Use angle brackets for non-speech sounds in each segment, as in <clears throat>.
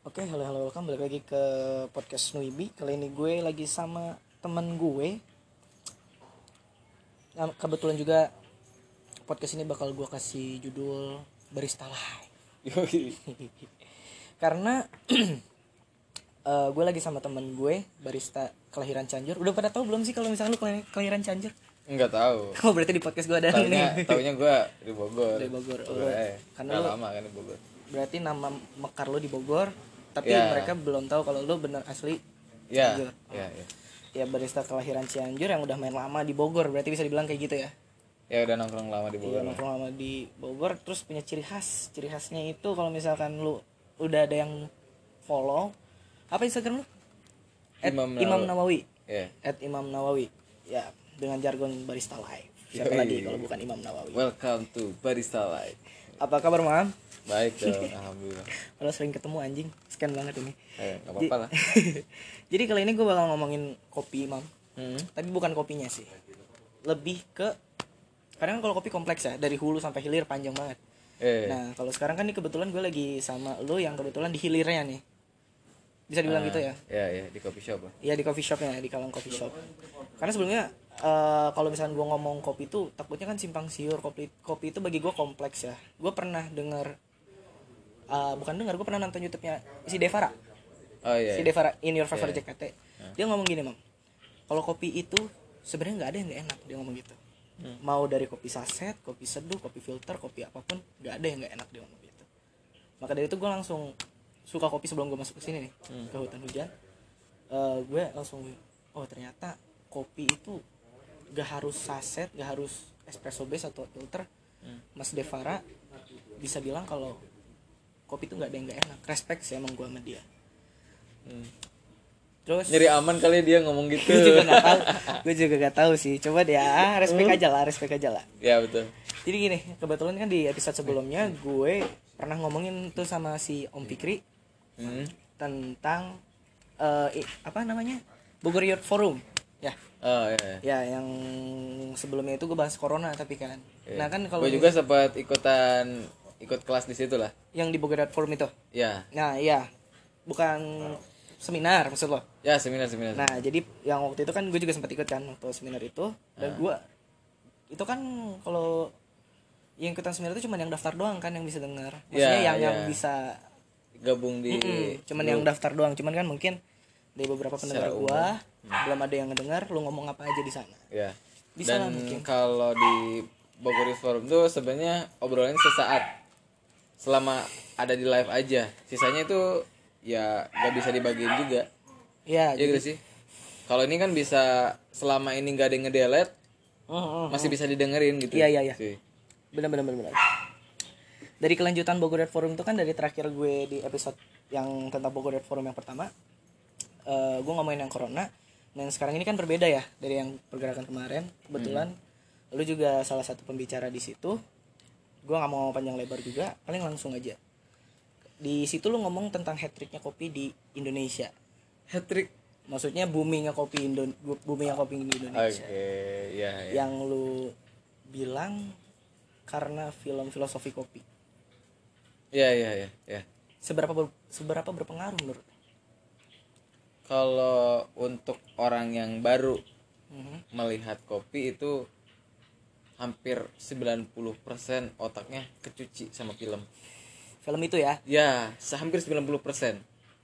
Oke, halo halo welcome balik lagi ke podcast Nuibi. Kali ini gue lagi sama temen gue. Nah, kebetulan juga podcast ini bakal gue kasih judul Barista Live. <laughs> Karena <clears throat> eh, gue lagi sama temen gue, barista kelahiran Cianjur. Udah pada tahu belum sih kalau misalnya lu kelah- kelahiran Cianjur? Enggak tahu. Oh, berarti di podcast gue ada Taunya, nih. <laughs> taunya gua di Bogor. Di Bogor. Oh, aja. karena lu- lama kan di Bogor. Berarti nama mekar lu di Bogor, tapi Ya. mereka belum tahu kalau lu bener asli Ya. Cianjur. Ya, ya. ya barista kelahiran Cianjur yang udah main lama di Bogor berarti bisa dibilang kayak gitu ya Ya udah nongkrong lama di Iya Bogor. nongkrong lama di Bogor terus punya ciri khas ciri khasnya itu kalau misalkan lu udah ada yang follow apa Instagram lu At Imam Imam, Nawawi. Nawawi Ya. at Imam Nawawi ya dengan jargon barista live siapa Yoi. lagi kalau bukan Imam Nawawi Welcome to Barista Live. Apa kabar Mam Baik dong, <laughs> alhamdulillah. kalau sering ketemu anjing scan banget ini Eh, enggak apa-apa lah. <laughs> jadi kali ini gue bakal ngomongin kopi Mam Hmm. tapi bukan kopinya sih lebih ke karena kan kalau kopi kompleks ya dari hulu sampai hilir panjang banget Eh. nah kalau sekarang kan nih kebetulan gue lagi sama lo yang kebetulan di hilirnya nih bisa dibilang gitu ya Ya, ya di coffee shop. Iya di coffee shopnya di Kalang Coffee Shop karena sebelumnya eh, kalau misalnya gue ngomong kopi itu takutnya kan simpang siur kopi kopi itu bagi gue kompleks ya gue pernah dengar eh, bukan dengar gue pernah nonton YouTube-nya si Devara Oh iya. si iya. Devara in your favorite Iya. JKT dia ngomong gini mam kalau kopi itu sebenarnya nggak ada yang nggak enak dia ngomong gitu Hmm. mau dari kopi saset kopi seduh kopi filter kopi apa pun nggak ada yang nggak enak dia ngomong gitu maka dari itu gue langsung suka kopi sebelum gue masuk ke sini nih Hmm. ke hutan hujan Eh, gue langsung oh ternyata kopi itu gak harus saset gak harus espresso base atau filter Hmm. Mas Devara bisa bilang kalau kopi itu nggak ada yang nggak enak respect sih emang gue sama dia Hmm. terus Nyari aman kali dia ngomong <laughs> gitu. gue juga gak tahu gue juga gak tahu sih coba deh ah, respect aja lah respect aja lah ya, betul. jadi gini kebetulan kan di episode sebelumnya gue pernah ngomongin tuh sama si Om Fikri Hmm. tentang i- apa namanya Bogor Youth Forum ya Oh, iya. iya. ya yang sebelumnya itu gue bahas corona tapi kan nah kan kalau Gue juga sempat ikutan ikut kelas di situ lah. yang di Bogor Forum itu Ya. nah iya bukan seminar maksud lo Ya, seminar seminar. Nah, jadi yang waktu itu kan gue juga sempat ikut kan waktu seminar itu dan gue itu kan kalau yang ikutan seminar itu cuma yang daftar doang kan yang bisa dengar. Maksudnya Ya, yang yang ya. bisa gabung di Mm-mm, cuman yang daftar doang. Cuman kan mungkin dari beberapa pendengar Secara gua belum ada yang ngedengar lu ngomong apa aja di sana. Ya. Bisa Dan mungkin. kalau di Bogor Youth Forum tuh sebenarnya obrolan sesaat selama ada di live aja. Sisanya itu ya gak bisa dibagiin juga. Ya, Iya gitu sih. Kalau ini kan bisa selama ini gak ada yang ngedelete Heeh. masih bisa didengerin gitu. Iya, iya, iya. Benar benar benar. Dari kelanjutan Bogor Youth Forum itu kan dari terakhir gue di episode yang tentang Bogor Youth Forum yang pertama, eh gue ngomongin yang corona. Dan sekarang ini kan berbeda ya dari yang pergerakan kemarin. Kebetulan lu juga salah satu pembicara di situ. Gue nggak mau panjang lebar juga, paling langsung aja. Di situ lu ngomong tentang hat tricknya kopi di Indonesia. Hat trick. Maksudnya boomingnya kopi Indo boomingnya kopi di Indonesia. ya, ya. Yang lu bilang karena film filosofi kopi. Ya, ya, ya, ya. seberapa ber- seberapa berpengaruh menurut? Kalau untuk orang yang baru Mhm. melihat kopi itu hampir 90% otaknya kecuci sama film. film itu ya Ya, hampir 90%.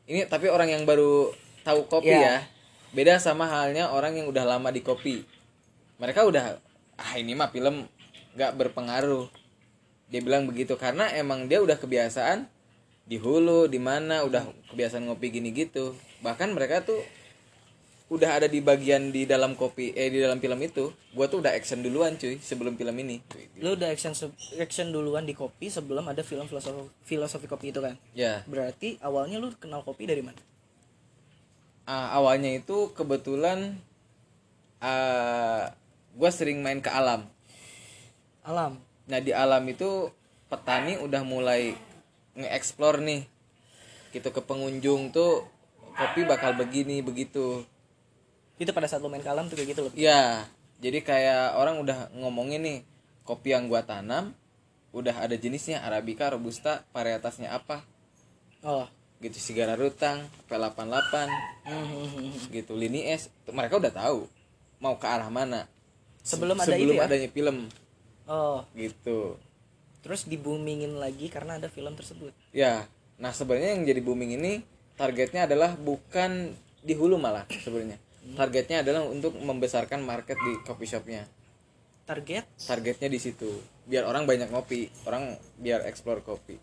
Ini tapi orang yang baru tahu kopi Ya. ya. Beda sama halnya orang yang udah lama di kopi. Mereka udah ah ini mah film nggak berpengaruh. Dia bilang begitu karena emang dia udah kebiasaan di hulu, di mana udah kebiasaan ngopi gini gitu. Bahkan mereka tuh udah ada di bagian di dalam kopi eh di dalam film itu. Gua tuh udah action duluan cuy sebelum film ini. lu udah action action duluan di kopi sebelum ada film filosofi filosofi kopi itu kan Ya. berarti awalnya lu kenal kopi dari mana Ah, awalnya itu kebetulan ah gue sering main ke alam. alam Nah di alam itu petani udah mulai nge-explore nih, gitu ke pengunjung tuh kopi bakal begini begitu. itu pada saat lu main ke alam tuh kayak gitu loh Ya, jadi kayak orang udah ngomongin nih kopi yang gua tanam udah ada jenisnya arabica, robusta, varietasnya apa. oh gitu Sigara Rutang P88 Mhm. <laughs> gitu Lini S mereka udah tahu mau ke arah mana Sebelum ada sebelum itu ya? adanya film oh gitu terus di boomingin lagi karena ada film tersebut ya nah sebenarnya yang jadi booming ini targetnya adalah bukan di hulu malah sebenarnya. Targetnya adalah untuk membesarkan market di coffee shopnya. Target? Targetnya di situ. Biar orang banyak ngopi orang biar explore kopi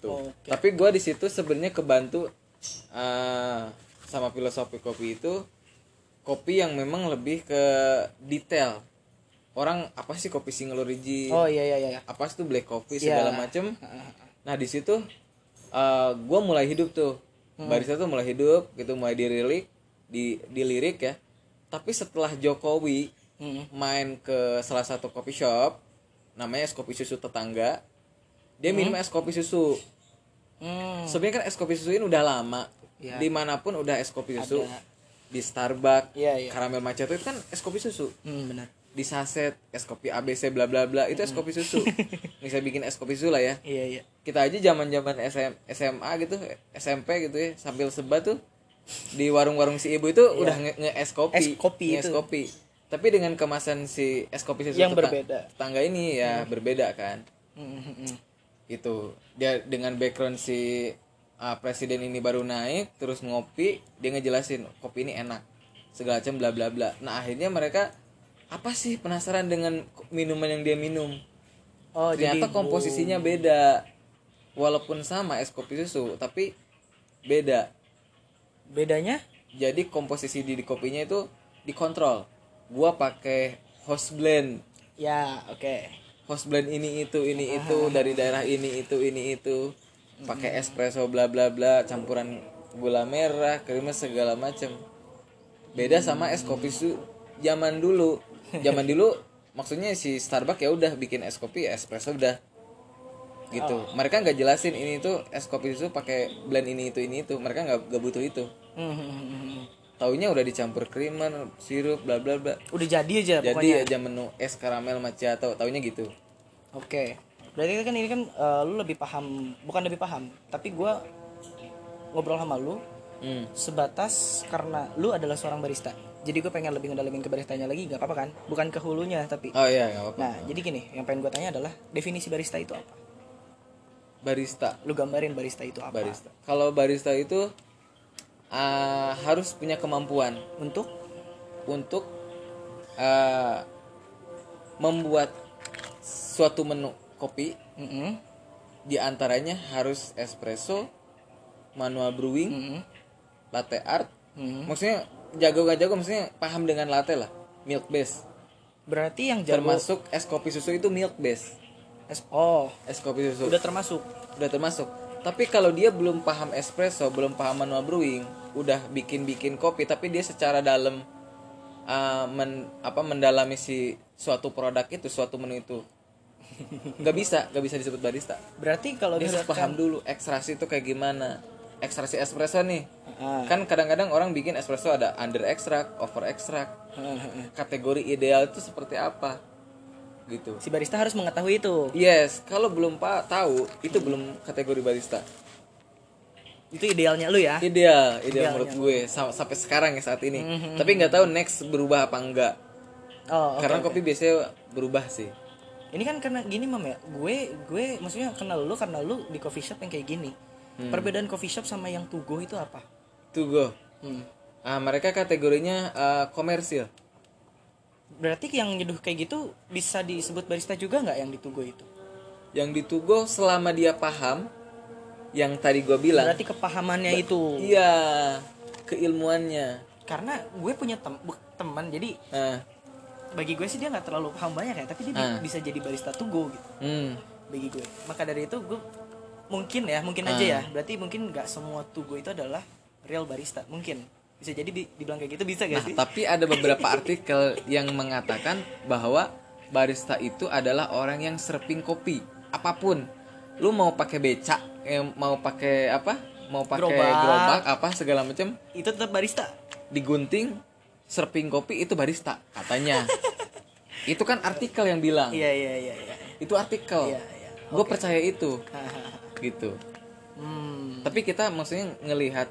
tuh. Oke. tapi gue di situ sebenarnya kebantu eh, sama filosofi kopi itu kopi yang memang lebih ke detail. Orang apa sih kopi single origin oh iya iya iya. Apa sih tuh black coffee segala macem. <laughs> Nah di situ eh gue mulai hidup tuh Hmm. barista tuh mulai hidup gitu mulai dirilik di dilirik ya tapi setelah Jokowi Mhm. main ke salah satu coffee shop namanya es kopi susu tetangga dia minum es kopi susu Hmm. sebenarnya kan es kopi susu ini udah lama Iya. di mana pun udah es kopi susu Ada. di Starbucks Iya, iya. karamel macchiato itu kan es kopi susu Hmm, benar di saset es kopi ABC bla bla bla. Itu es kopi susu. <laughs> Bisa bikin es kopi susu lah ya. Iya iya. Kita aja zaman zaman SM, SMA gitu SMP gitu ya sambil sebat tuh di warung-warung si ibu itu udah nge, nge es kopi. Es kopi Nge es kopi. Tapi dengan kemasan si es kopi susu Yang tetang- berbeda. tetangga ini ya berbeda kan. Itu dia dengan background si ah, presiden ini baru naik terus ngopi dia ngejelasin kopi ini enak. Segala macam bla bla bla. Nah akhirnya mereka apa sih penasaran dengan minuman yang dia minum? Oh ternyata jadi komposisinya beda. Walaupun sama es kopi susu tapi beda. Bedanya? Jadi komposisi di, di kopinya itu dikontrol. Gua pakai host blend. Ya oke. Host blend ini itu ini itu dari daerah ini itu ini itu. Pakai espresso bla bla bla campuran gula merah krimnya segala macam beda sama es kopi su zaman dulu <laughs> zaman dulu maksudnya si Starbucks ya udah bikin es kopi espresso udah gitu mereka nggak jelasin ini tuh es kopi susu pakai blend ini itu ini itu mereka nggak nggak butuh itu Mhm. taunya udah dicampur kriman sirup bla bla bla udah jadi aja jadi pokoknya aja menu es karamel macchiato taunya gitu Oke. Berarti kan ini kan eh, lu lebih paham, bukan lebih paham, tapi gua ngobrol sama lu hmm. sebatas karena lu adalah seorang barista. Jadi gue pengen lebih ngedalamin ke baristanya lagi, nggak apa-apa kan? Bukan ke hulunya tapi. oh iya nggak apa-apa Nah, jadi gini, yang pengen gue tanya adalah definisi barista itu apa? barista Lu gambarin barista itu apa? barista kalau barista itu ah, harus punya kemampuan Untuk untuk ah, membuat suatu menu kopi Mm-mm. di antaranya harus espresso manual brewing Mm-mm. latte art Mm-mm. maksudnya jago gak jago maksudnya paham dengan latte lah milk base. Berarti yang jago termasuk es kopi susu itu milk base. Es oh, es kopi susu. Udah termasuk. udah termasuk. Tapi kalau dia belum paham espresso belum paham manual brewing udah bikin bikin kopi tapi dia secara dalam uh, men, apa mendalami si suatu produk itu suatu menu itu nggak bisa nggak bisa disebut barista. Berarti kalau dia harus paham dulu ekstraksi itu kayak gimana ekstraksi espresso nih Ah. kan kadang-kadang orang bikin espresso ada under extract over extract kategori ideal itu seperti apa gitu si barista harus mengetahui itu. yes kalau belum pak tahu itu belum kategori barista Itu idealnya lu ya. ideal ideal Idealnya. menurut gue sam- sampai sekarang ya saat ini tapi nggak tahu next berubah apa enggak Oh, oke, karena oke. kopi biasanya berubah sih Ini kan karena gini mam ya, gue gue maksudnya kenal lu karena lu di coffee shop yang kayak gini. Hmm. Perbedaan coffee shop sama yang tugu itu apa? tuh go Hmm. ah mereka kategorinya eh, komersil Berarti yang nyeduh kayak gitu bisa disebut barista juga nggak yang di tugu itu? yang di Tugo selama dia paham yang tadi gue bilang Berarti kepahamannya itu. iya keilmuannya Karena gue punya tem teman, jadi nah bagi gue sih dia nggak terlalu paham banyak ya, tapi dia Ah. bisa jadi barista tugu gitu. hmm, Bagi gue. Maka dari itu gue mungkin ya, mungkin aja ya. Berarti mungkin nggak semua tugu itu adalah real barista. Mungkin bisa jadi di- dibilang kayak gitu bisa gak Nah, sih? tapi ada beberapa artikel yang mengatakan bahwa barista itu adalah orang yang serping kopi apa pun. Lu mau pakai becak, eh, mau pakai apa? Mau pakai Gerobak. gerobak, apa segala macam Itu tetap barista. digunting serping kopi itu barista katanya. <laughs> itu kan artikel yang bilang. Iya iya iya iya. Itu artikel. Iya, iya. Gue percaya itu. <laughs> gitu. hmm. tapi kita maksudnya ngelihat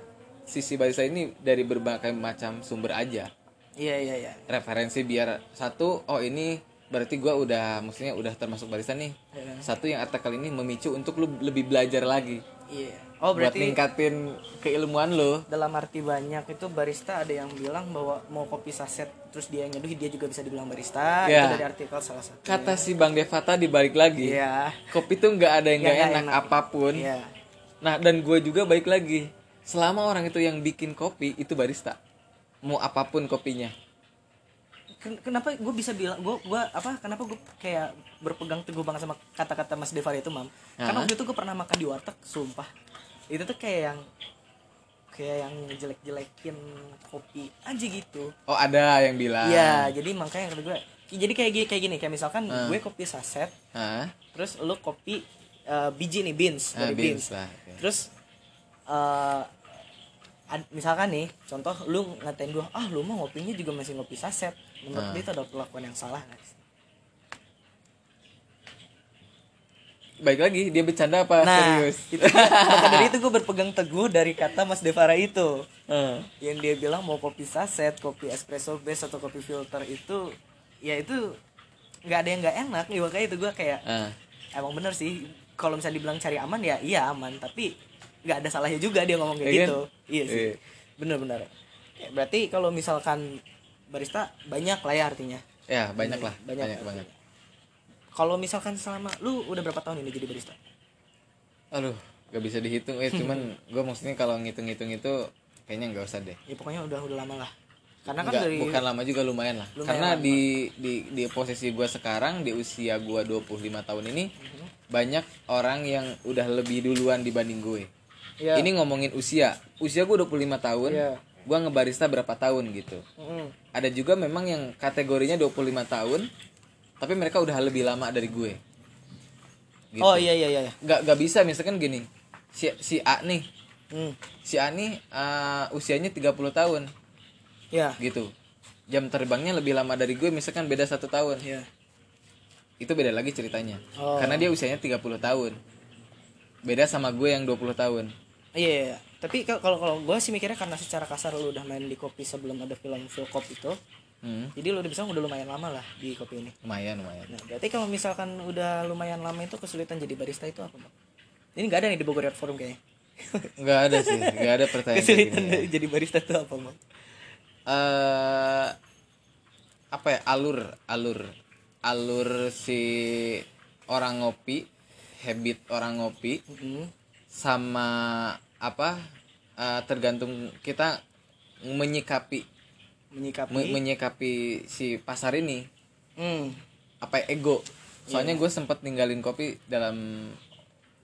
sisi barista ini dari berbagai macam sumber aja iya iya iya referensi biar satu oh ini berarti gua udah maksudnya udah termasuk barista nih Iya. satu yang artikel ini memicu untuk lu lebih belajar lagi iya oh buat berarti ningkatin keilmuan lu dalam arti banyak itu barista ada yang bilang bahwa mau kopi saset terus dia yang nyeduh dia juga bisa dibilang barista. Ya. itu dari artikel salah satu. Kata si bang Devata dibalik lagi. Iya. Kopi tuh nggak ada yang nggak enak, enak. apa pun. Iya. Nah dan gue juga balik lagi. Selama orang itu yang bikin kopi itu barista. Mau apa pun kopinya. Ken- kenapa gue bisa bilang gue gua apa kenapa gue kayak berpegang teguh banget sama kata-kata Mas Devar itu mam? Karena waktu itu gue pernah makan di warteg sumpah itu tuh kayak yang kayak yang jelek-jelekin kopi aja gitu oh ada yang bilang Iya, jadi makanya kata gue jadi kayak gini kayak gini kayak misalkan Ah. gue kopi saset Hah? terus lu kopi eh, biji nih beans Ah, dari beans beans, lah, oke. terus eh, ad- misalkan nih contoh lu ngatain gue ah lu mah ngopinya juga masih ngopi saset menurut Ah. dia itu ada perlakuan yang salah guys baik lagi dia bercanda apa? Nah serius. itu maka dari itu gue <laughs> berpegang teguh dari kata Mas Devara itu. Ah. yang dia bilang mau kopi saset kopi espresso base atau kopi filter itu ya itu nggak ada yang nggak enak. Nih makanya itu gue kayak Ah. emang bener sih kalau misalnya dibilang cari aman ya iya aman. Tapi nggak ada salahnya juga dia ngomong kayak Iya kan? gitu iya sih. Iya. bener-bener. Ya, berarti kalau misalkan barista banyak lah ya artinya. Ya banyak lah. Banyak. banyak banget kalau misalkan selama lu udah berapa tahun ini jadi barista aduh gak bisa dihitung eh cuman <laughs> gue maksudnya kalau ngitung-ngitung itu kayaknya nggak usah deh ya pokoknya udah udah lama lah karena kan Nggak, dari bukan lama juga lumayan lah Lumayan karena lama. di di di posisi gue sekarang di usia gue 25 tahun ini Mhm. banyak orang yang udah lebih duluan dibanding gue ya ini ngomongin usia usia gue 25 tahun Iya. gue ngebarista berapa tahun gitu Mm-mm. ada juga memang yang kategorinya 25 tahun tapi mereka udah lebih lama dari gue. Gitu. oh iya iya iya iya. nggak nggak bisa misalkan gini. Si si A nih. Hmm. si A nih uh, usianya 30 tahun. Ya gitu. Jam terbangnya lebih lama dari gue misalkan beda satu tahun. Ya itu beda lagi ceritanya. Oh. karena dia usianya 30 tahun. Beda sama gue yang 20 tahun. Iya iya, iya. tapi kal- kalau kalau gue sih mikirnya karena secara kasar lu udah main di kopi sebelum ada film Phil Cop itu hmm, jadi lu udah bisa udah lumayan lama lah di kopi ini lumayan lumayan Nah, berarti kalau misalkan udah lumayan lama itu kesulitan jadi barista itu apa, Bang? Ini nggak ada nih di Bogor Art Forum kayaknya. <laughs> nggak ada sih nggak ada pertanyaan kesulitan gini ya. jadi barista itu apa, Bang? eh apa ya alur alur alur si orang ngopi habit orang ngopi Mm-mm. sama apa eh, tergantung kita menyikapi Menyikapi. me- menyikapi si pasar ini Hmm. apa ego soalnya gue sempat ninggalin kopi dalam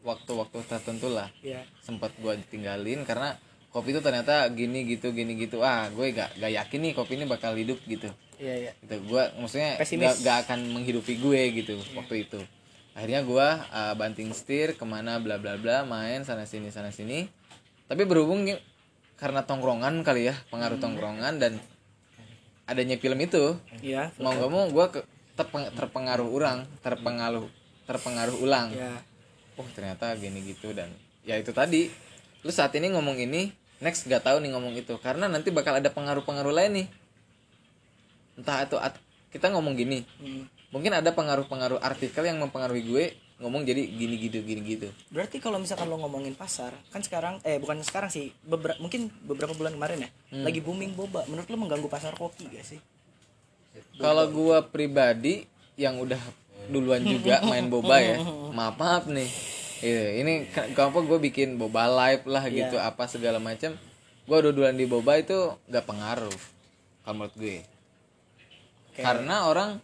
waktu-waktu tertentu lah Iya. sempat gue tinggalin karena kopi itu ternyata gini gitu gini gitu ah gue gak gak yakin nih kopi ini bakal hidup gitu Iya, iya. gitu gue maksudnya Pesimis. gak, gak akan menghidupi gue gitu waktu itu akhirnya gue uh, banting setir ke mana bla bla bla main sana sini sana sini tapi berhubung ya, karena tongkrongan kali ya pengaruh tongkrongan dan adanya film itu. Iya. mau gak mau gue terpeng- terpengaruh orang terpengaruh terpengaruh ulang. Iya. oh ternyata gini gitu dan ya itu tadi. Lu saat ini ngomong ini next gak tahu nih ngomong itu. Karena nanti bakal ada pengaruh-pengaruh lain nih. Entah itu kita ngomong gini. Hmm. mungkin ada pengaruh-pengaruh artikel yang mempengaruhi gue ngomong jadi gini gitu gini gitu Berarti kalau misalkan lo ngomongin pasar, kan sekarang eh bukan sekarang sih, beberapa mungkin beberapa bulan kemarin ya, Hmm. lagi booming boba. Menurut lo mengganggu pasar kopi gak sih? kalau gue pribadi yang udah duluan juga <laughs> main boba ya maaf maaf nih Iya, ini ke- kenapa gue bikin boba live lah Iya. gitu apa segala macam gue udah duluan di boba itu gak pengaruh kalau menurut gue Oke. karena orang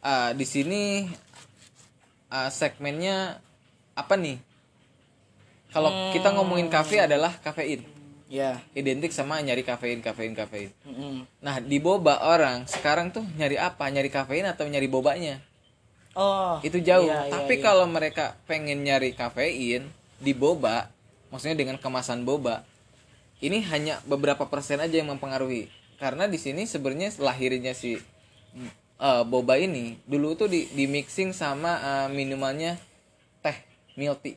ah, di sini ah, segmennya apa nih kalau kita ngomongin kafe adalah kafein Ya. identik sama nyari kafein kafein kafein Mm-mm. nah di boba orang sekarang tuh nyari apa nyari kafein atau nyari bobanya Oh. itu jauh iya, iya, tapi iya. kalau mereka pengen nyari kafein di boba maksudnya dengan kemasan boba ini hanya beberapa persen aja yang mempengaruhi karena di sini sebenarnya lahirnya si eh, boba ini dulu tuh di, di mixing sama eh, minumannya teh milk tea.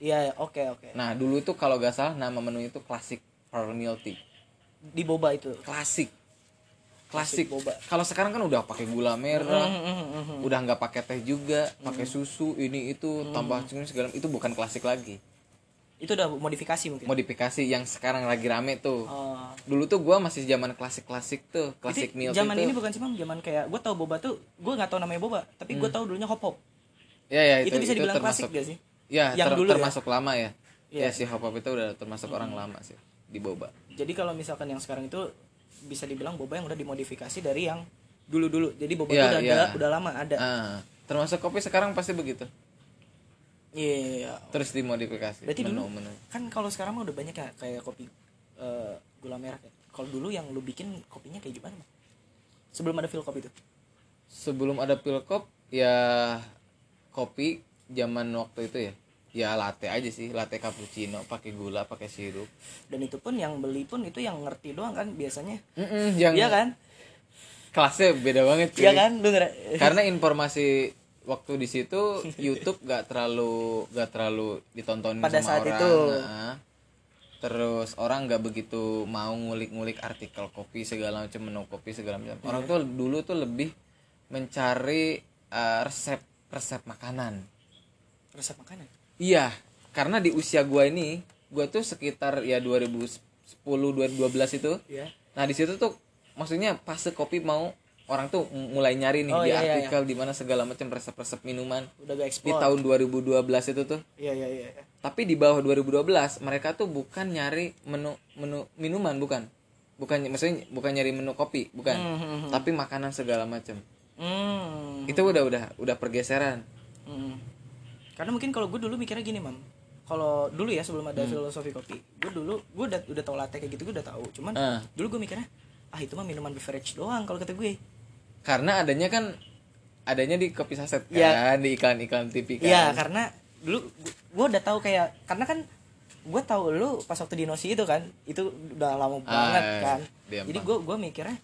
Iya oke oke. Nah dulu itu kalau gak salah nama menu itu pearl milk tea. Di boba itu? Klasik klasik boba. kalau sekarang kan udah pakai gula merah mhm, mhm. udah nggak pakai teh juga pakai susu ini itu tambah ini segala itu bukan klasik lagi itu udah modifikasi mungkin? Modifikasi yang sekarang lagi rame tuh. Oh. dulu tuh gua masih zaman klasik klasik tuh klasik milk zaman itu. ini bukan sih Mam, zaman kayak gue tau boba tuh gue nggak tahu namanya boba tapi gue tahu dulunya hop hop ya ya itu, bisa dibilang termasuk klasik gak sih? Ya Yang ter- dulu ya? termasuk lama ya. Iya. ya si hop hop itu udah termasuk orang lama sih di boba. Jadi kalau misalkan yang sekarang itu bisa dibilang boba yang udah dimodifikasi dari yang dulu dulu jadi boba Iya, itu udah iya. ada, udah lama ada. Ah termasuk kopi sekarang pasti begitu iya terus dimodifikasi berarti dulu menu-menu. kan kalau sekarang mah udah banyak ya kayak kopi eh, gula merah ya. kalau dulu yang lu bikin kopinya kayak gimana Mam? sebelum ada feel kopi itu sebelum ada pilkop ya kopi zaman waktu itu ya ya latte aja sih latte cappuccino pakai gula pakai sirup dan itu pun yang beli pun itu yang ngerti doang kan biasanya Mm-mm, yang iya kan kelasnya beda banget cuy. iya kan lu karena informasi waktu di situ <laughs> YouTube gak terlalu gak terlalu ditonton Pada sama saat orang itu. Nah, terus orang nggak begitu mau ngulik-ngulik artikel kopi segala macam menu kopi segala macam orang tuh dulu tuh lebih mencari uh, resep resep makanan resep makanan Iya, karena di usia gua ini, gua tuh sekitar ya 2010 2012 itu. Iya. Nah, di situ tuh maksudnya fase kopi mau orang tuh mulai nyari nih Oh, di iya, iya, artikel di mana segala macam resep-resep minuman udah gak di tahun 2012 itu tuh. iya iya iya iya. Tapi di bawah 2012 mereka tuh bukan nyari menu menu minuman bukan. Bukan maksudnya bukan nyari menu kopi, bukan. Hmm, Tapi makanan segala macam. Hmm. Itu udah udah udah pergeseran. Hmm. Karena mungkin kalau gue dulu mikirnya gini, Mam. Kalau dulu ya sebelum ada filosofi kopi, gue dulu gue udah udah tahu latte kayak gitu gue udah tahu. Cuman Ah. dulu gue mikirnya ah itu mah minuman beverage doang kalau kata gue. Karena adanya kan adanya di kopi saset kan Iya. di iklan-iklan TV kan Iya, karena dulu gue udah tahu kayak karena kan gue tahu lu pas waktu di Nosi itu kan itu udah lama banget Ah, kan. di Jadi gue gue mikirnya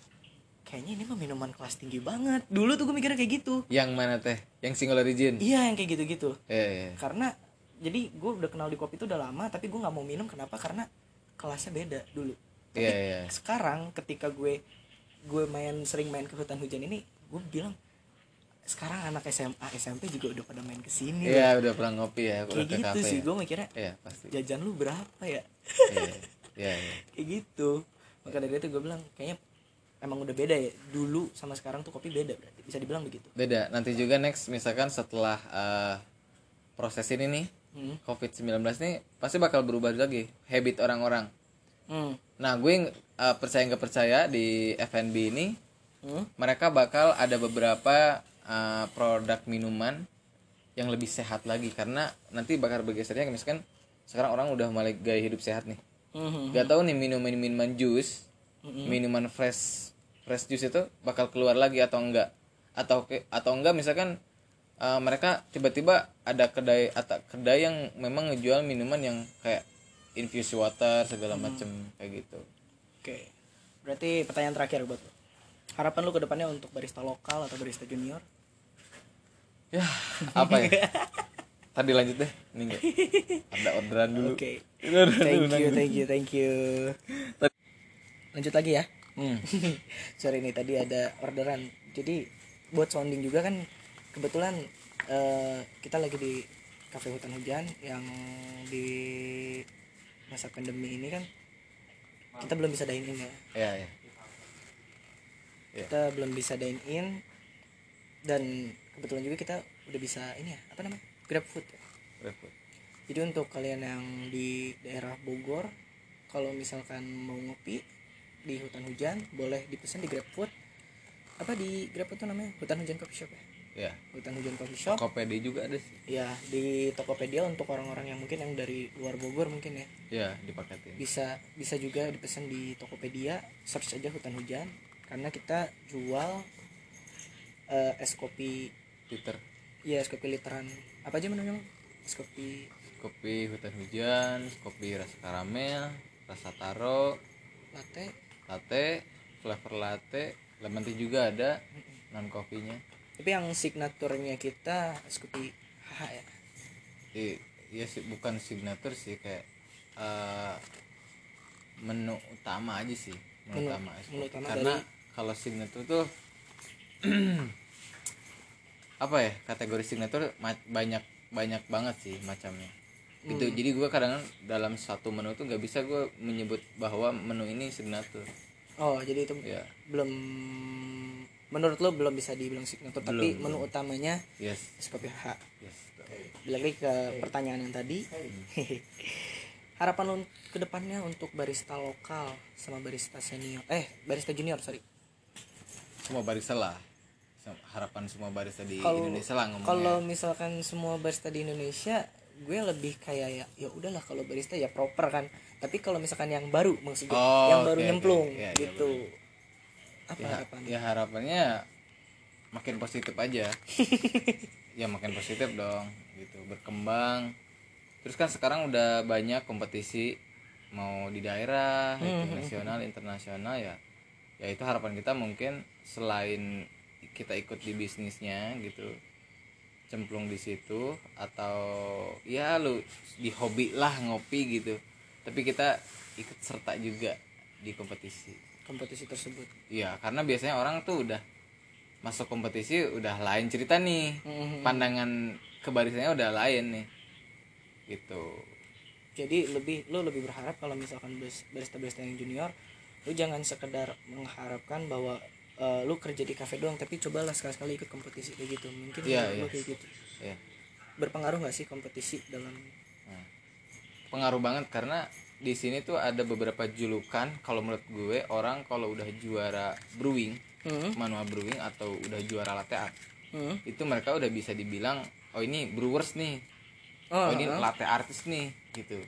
kayaknya ini mah minuman kelas tinggi banget. Dulu tuh gue mikirnya kayak gitu. yang mana teh yang single origin Iya yang kayak gitu-gitu. eh karena jadi gue udah kenal di kopi itu udah lama tapi gue nggak mau minum kenapa karena kelasnya beda dulu tapi Iya, iya. sekarang ketika gue gue main sering main ke hutan hujan ini gue bilang sekarang anak SMA SMP juga udah pada main ke sini loh. iya udah pernah ngopi ya kayak gitu kafe sih ya. gue mikirnya iya pasti jajan lu berapa ya iya iya iya. <laughs> kayak gitu maka dari itu gue bilang kayaknya emang udah beda ya dulu sama sekarang tuh kopi beda berarti bisa dibilang begitu beda nanti juga next misalkan setelah eh, proses ini nih hmm. covid 19 nih pasti bakal berubah lagi habit orang-orang Hmm. nah gue eh, percaya nggak percaya di F&B ini Hmm. mereka bakal ada beberapa uh, produk minuman yang lebih sehat lagi. Karena nanti bakal bergesernya misalkan sekarang orang udah mulai gaya hidup sehat nih. Hmm. gak tahu nih minuman minuman jus minuman fresh fresh juice itu bakal keluar lagi atau enggak? Atau atau enggak misalkan uh, mereka tiba-tiba ada kedai atau kedai yang memang ngejual minuman yang kayak infused water segala macem kayak gitu Oke. Berarti pertanyaan terakhir buat lo. Harapan lu ke depannya untuk barista lokal atau barista junior? ya <laughs> apa ya tadi lanjut deh ini enggak ada orderan dulu Oke. Orderan Thank you, thank you, thank you. Lanjut lagi ya. Hmm. <laughs> Sorry nih tadi ada orderan. Jadi buat sounding juga kan kebetulan eh, kita lagi di kafe hutan hujan yang di masa pandemi ini kan kita belum bisa dine in ya. ya ya Iya. Kita belum bisa dine in dan kebetulan juga kita udah bisa ini ya apa namanya grab food ya. Repot. Jadi untuk kalian yang di daerah Bogor, kalau misalkan mau ngopi di hutan hujan, boleh dipesan di GrabFood. Apa di GrabFood tuh namanya? Hutan hujan coffee shop ya. Ya Hutan hujan coffee shop. Tokopedia juga ada sih Ya di Tokopedia untuk orang-orang yang mungkin yang dari luar Bogor mungkin ya. ya dipaketin. Bisa bisa juga dipesan di Tokopedia, search aja hutan hujan karena kita jual eh, es kopi Twitter ya es kopi literan. Apa aja menunya es kopi kopi hutan hujan kopi rasa karamel rasa taro latte. latte flavor latte lemon tea juga ada non kopinya tapi yang signaturnya kita kopi HH ya? I- ya sih bukan signature sih kayak eh, menu utama aja sih menu, Menu- utama menu utama karena dari- kalau signature tuh <clears throat> apa ya kategori signature ma- banyak banyak banget sih macamnya. Gitu Hmm. jadi gue kadang dalam satu menu tuh nggak bisa gue menyebut bahwa menu ini signature oh jadi itu ya belum menurut lo belum bisa dibilang signature tapi Belum, menu utamanya yes. es kopi H. Yes. Balik lagi ke pertanyaan yang tadi. <laughs> Harapan lo ke depannya untuk barista lokal sama barista senior. Eh barista junior sorry. Semua barista lah. Harapan semua barista di Kalau- Indonesia lah ngomongnya. kalau misalkan semua barista di Indonesia gue lebih kayak ya ya udahlah kalau barista ya proper kan. Tapi kalau misalkan yang baru maksud gue Oh, yang baru oke. nyemplung Iya, iya, gitu apa ya, harapannya? ya harapannya makin positif aja. <laughs> Ya makin positif dong gitu. Berkembang. Terus kan sekarang udah banyak kompetisi mau di daerah Hmm, itu nasional internasional ya. Ya itu harapan kita mungkin selain kita ikut di bisnisnya gitu cemplung di situ atau ya lu di hobi lah ngopi gitu. Tapi kita ikut serta juga di kompetisi kompetisi tersebut Iya, karena biasanya orang tuh udah masuk kompetisi udah lain cerita nih. Mhm. Pandangan kebarisanya udah lain nih. Gitu. jadi lebih lo lebih berharap kalau misalkan barista barista yang junior lu jangan sekedar mengharapkan bahwa eh, lu kerja di cafe doang tapi cobalah sekali sekali ikut kompetisi kayak gitu mungkin Iya, lu iya. kayak gitu Ya. berpengaruh nggak sih kompetisi dalam Nah, pengaruh banget karena di sini tuh ada beberapa julukan kalau menurut gue orang kalau udah juara brewing, hmm. manual brewing atau udah juara latte art, Hmm. itu mereka udah bisa dibilang oh ini brewers nih. Oh, Oh, ini ah. latte artist nih gitu.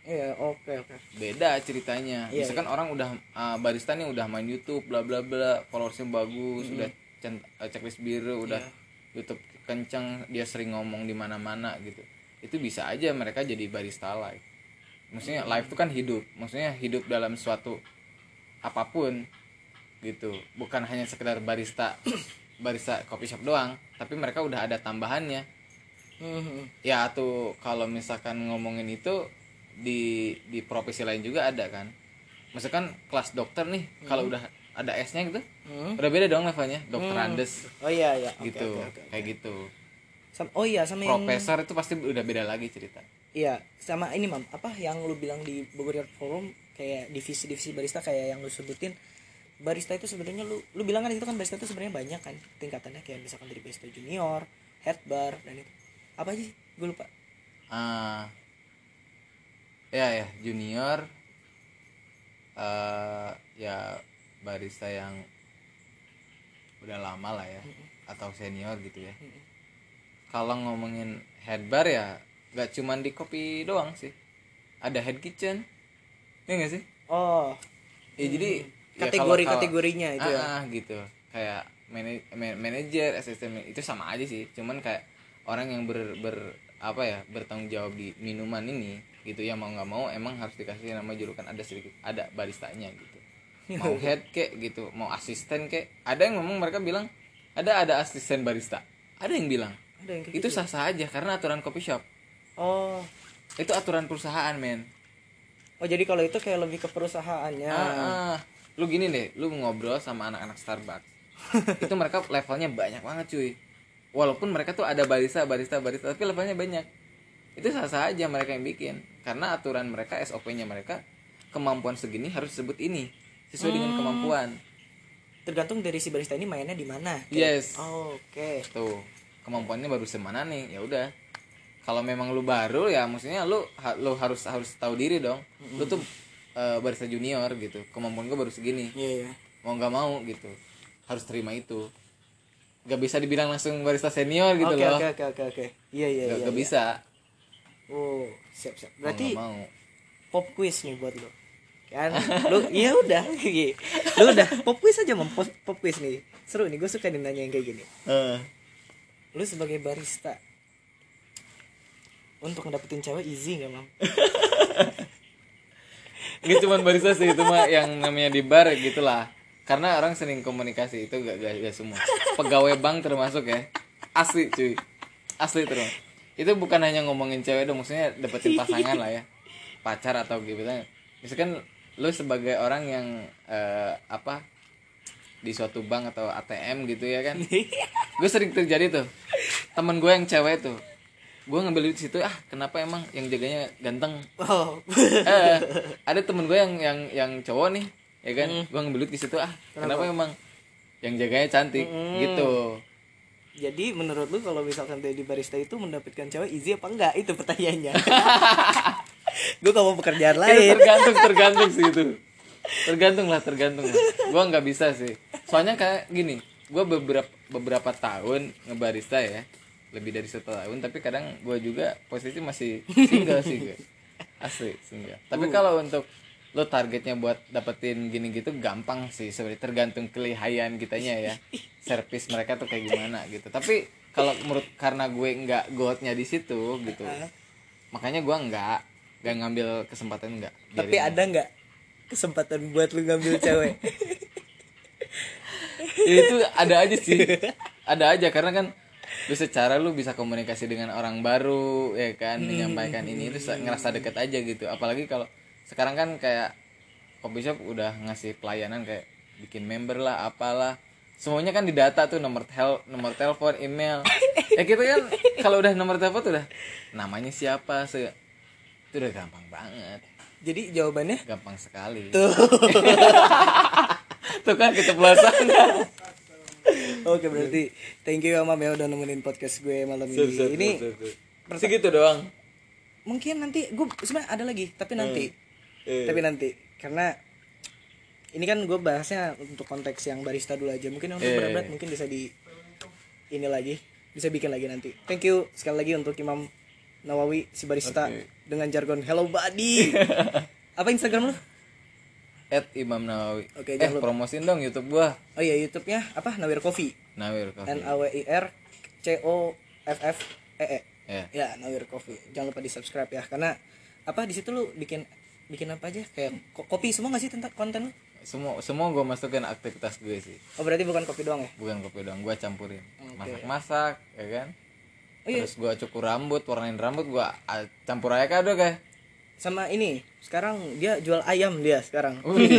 iya oke oke beda ceritanya Iya, misalkan orang udah uh, barista nih udah main YouTube bla bla bla followersnya bagus udah cent- uh, checklist biru udah Iya. YouTube kenceng dia sering ngomong di mana mana gitu itu bisa aja mereka jadi barista live maksudnya live itu kan hidup. Maksudnya hidup dalam suatu apa pun gitu. Bukan hanya sekedar barista <coughs> barista coffee shop doang tapi mereka udah ada tambahannya. Hmm. ya tuh kalau misalkan ngomongin itu di di profesi lain juga ada kan. Misalkan kelas dokter nih kalau udah ada S-nya gitu Hmm. udah beda dong levelnya dokter Andes. Oh iya iya. Gitu oke, oke, oke. kayak gitu. Sam- oh iya sama yang profesor itu pasti udah beda lagi cerita iya sama ini mam. Apa yang lu bilang di Bogor Yard Forum kayak divisi-divisi barista kayak yang lu sebutin barista itu sebenarnya lu lu bilang kan itu kan barista itu sebenarnya banyak kan tingkatannya kayak misalkan dari barista junior head bar dan itu. Apa sih? Gue lupa. Ah. Ya ya junior eh ya barista yang udah lama lah ya atau senior gitu ya. Kalau ngomongin head bar ya nggak cuman di kopi doang sih. Ada head kitchen. Ya nggak sih? Oh. Ya jadi ya kalau- kategori-kategorinya itu ya? Ah, ah, gitu. Kayak mana- man- manajer asisten itu sama aja sih. Cuman kayak orang yang ber, ber apa ya bertanggung jawab di minuman ini gitu. Ya mau nggak mau emang harus dikasih nama julukan ada sedikit ada baristanya gitu. <laughs> Mau head kek gitu. Mau asisten kek. Ada yang ngomong mereka bilang ada ada asisten barista. Ada yang bilang. Ada yang itu gitu sah sah aja karena aturan coffee shop oh. Itu aturan perusahaan men. Oh jadi kalau itu kayak lebih ke perusahaannya. Ah, ah. lu gini deh lu ngobrol sama anak-anak Starbucks. <laughs> Itu mereka levelnya banyak banget cuy. Walaupun mereka tuh ada barista barista barista tapi levelnya banyak. Itu sah sah aja mereka yang bikin. Karena aturan mereka SOP-nya mereka kemampuan segini harus disebut ini sesuai dengan kemampuan. Tergantung dari si barista ini mainnya di mana. Yes. oh, oke. Tuh kemampuannya baru semana nih ya udah kalau memang lu baru ya maksudnya lu ha- lu harus harus tahu diri dong. Lu tuh eh, barista junior gitu. Kemampuan gua baru segini. Iya iya. Mau nggak mau gitu. Harus terima itu. Nggak bisa dibilang langsung barista senior gitu oke loh. oke oke oke oke. Iya iya nggak iya, nggak iya. bisa. Oh siap siap. Mau berarti nggak mau. pop quiz nih buat lo kan? Lu iya udah. Lu udah pop quiz aja mam. Pop, pop quiz nih. Seru nih gue suka nanya yang kayak gini. Lu sebagai barista untuk ngedapetin cewek easy nggak mam? <laughs> Gak cuma barista sih itu mah yang namanya di bar gitulah. Karena orang sering komunikasi itu gak, gak, gak semua. Pegawai bank termasuk ya. Asli cuy. Asli terus. Itu bukan hanya ngomongin cewek dong maksudnya dapetin pasangan lah ya. Pacar atau gitu misalkan lu sebagai orang yang eh, apa di suatu bank atau ATM gitu ya kan. <laughs> Gue sering terjadi tuh. Temen gue yang cewek tuh gue ngambil duit di situ ah kenapa emang yang jaganya ganteng? Oh. <laughs> Eh, ada temen gue yang yang yang cowok nih ya kan? Gue ngambil duit di situ ah kenapa? emang yang jaganya cantik? Gitu. Jadi menurut lu kalau misalkan jadi barista itu mendapatkan cewek easy apa enggak? Itu pertanyaannya. <laughs> Gue kalau pekerjaan itu lain. tergantung tergantung sih itu. Tergantung lah tergantung lah. Gue nggak bisa sih. Soalnya kayak gini gue beberapa beberapa tahun ngebarista ya lebih dari satu tahun tapi kadang gue juga posisi masih single sih gue <laughs> asli single. Tapi kalau untuk lo targetnya buat dapetin gini gitu gampang sih sebenarnya tergantung kelihayan kitanya ya. <laughs> Servis mereka tuh kayak gimana gitu. Tapi kalau menurut karena gue nggak goldnya di situ gitu makanya gue nggak nggak ngambil kesempatan nggak tapi ada nggak kesempatan buat lu ngambil cewek? <laughs> Itu ada aja sih. Ada aja karena kan lu secara lu bisa komunikasi dengan orang baru ya kan menyampaikan ini itu se- ngerasa deket aja gitu. Apalagi kalau sekarang kan kayak coffee shop udah ngasih pelayanan kayak bikin member lah apalah. Semuanya kan didata tuh nomor tel nomor telepon email. Ya kita kan kalau udah nomor telepon tuh udah namanya siapa se itu udah gampang banget. Jadi jawabannya? Gampang sekali. Tuh. <laughs> Tuh kan keceplosan <laughs> oke berarti thank you ya mam ya udah nemenin podcast gue malam ini. ini segitu doang. Mungkin nanti gue sebenarnya ada lagi tapi nanti. Eh. tapi nanti. Karena ini kan gue bahasnya untuk konteks yang barista dulu aja. Mungkin yang untuk Eh. berat mungkin bisa di ini lagi bisa bikin lagi nanti. Thank you sekali lagi untuk Imam Nawawi si barista Oke. dengan jargon hello buddy. <laughs> Apa Instagram lu at Imam Nawawi. Oke, eh lupa. promosin dong YouTube gua. oh iya YouTube-nya apa Nawir Coffee Nawir Coffee. N A W I R C O F F E E Ya. ya Nawir Coffee jangan lupa di subscribe ya karena apa di situ lu bikin bikin apa aja kayak ko- kopi semua nggak sih tentang konten lu Semua semua gua masukin aktivitas gue sih. oh berarti bukan kopi doang ya Bukan kopi doang, gua campurin. Masak-masak, ya kan? oh iya Terus gua cukur rambut, warnain rambut gua ah, campur aja kado kayak. Sama ini sekarang dia jual ayam dia sekarang Wih,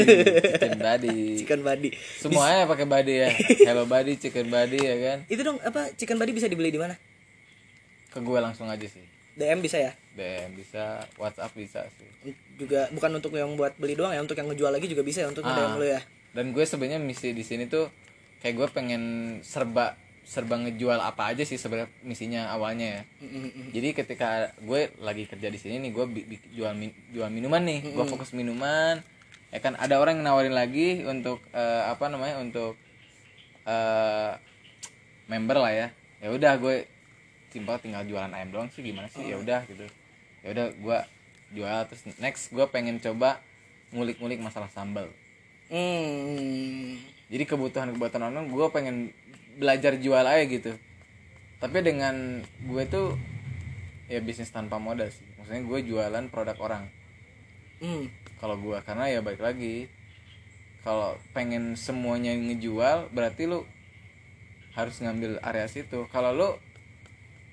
chicken <laughs> body. chicken body Semuanya pakai body ya. <laughs> Hello body, chicken body ya kan? itu dong apa chicken body bisa dibeli di mana Ke gue langsung aja sih. DM bisa ya DM bisa, WhatsApp bisa sih. juga bukan untuk yang buat beli doang ya untuk yang ngejual lagi juga bisa ya untuk Ah. nge-DM lu ya dan gue sebenarnya misi di sini tuh kayak gue pengen serba serba ngejual apa aja sih sebenarnya misinya awalnya ya. Jadi ketika gue lagi kerja di sini nih gue bi- bi- jual min- jual minuman nih. Gue fokus minuman. Ya kan ada orang yang nawarin lagi untuk eh, apa namanya untuk eh, member lah ya. Ya udah gue simpel tinggal jualan ayam doang sih gimana sih? Ya udah gitu. Ya udah gue jual. Terus next gue pengen coba ngulik-ngulik masalah sambal. Hmm. Jadi kebutuhan kebutuhan orang gue pengen belajar jual aja gitu. Tapi dengan gue tuh ya bisnis tanpa modal sih. Maksudnya gue jualan produk orang. Hmm. Kalau gue karena ya balik lagi kalau pengen semuanya ngejual berarti lu harus ngambil area situ. Kalau lu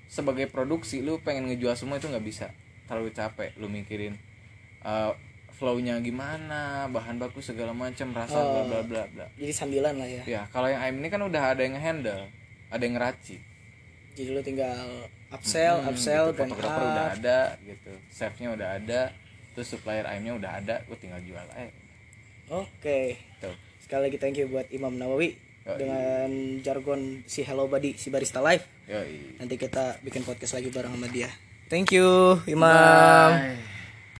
sebagai produksi lu pengen ngejual semua itu nggak bisa. Terlalu capek lu mikirin uh, flow-nya gimana bahan baku segala macam rasa bla bla bla bla jadi sambilan lah ya Ya, kalau yang ayam ini kan udah ada yang handle, ada yang ngeracik. jadi lu tinggal upsell Hmm, upsell gitu. dan Fotografer udah ada gitu, chefnya udah ada, terus supplier ayamnya udah ada, gue tinggal jual aja. oke Tuh. sekali lagi thank you buat Imam Nawawi Yoi. dengan jargon si Hello Buddy si barista live Yoi. nanti kita bikin podcast lagi bareng sama dia thank you Imam Bye.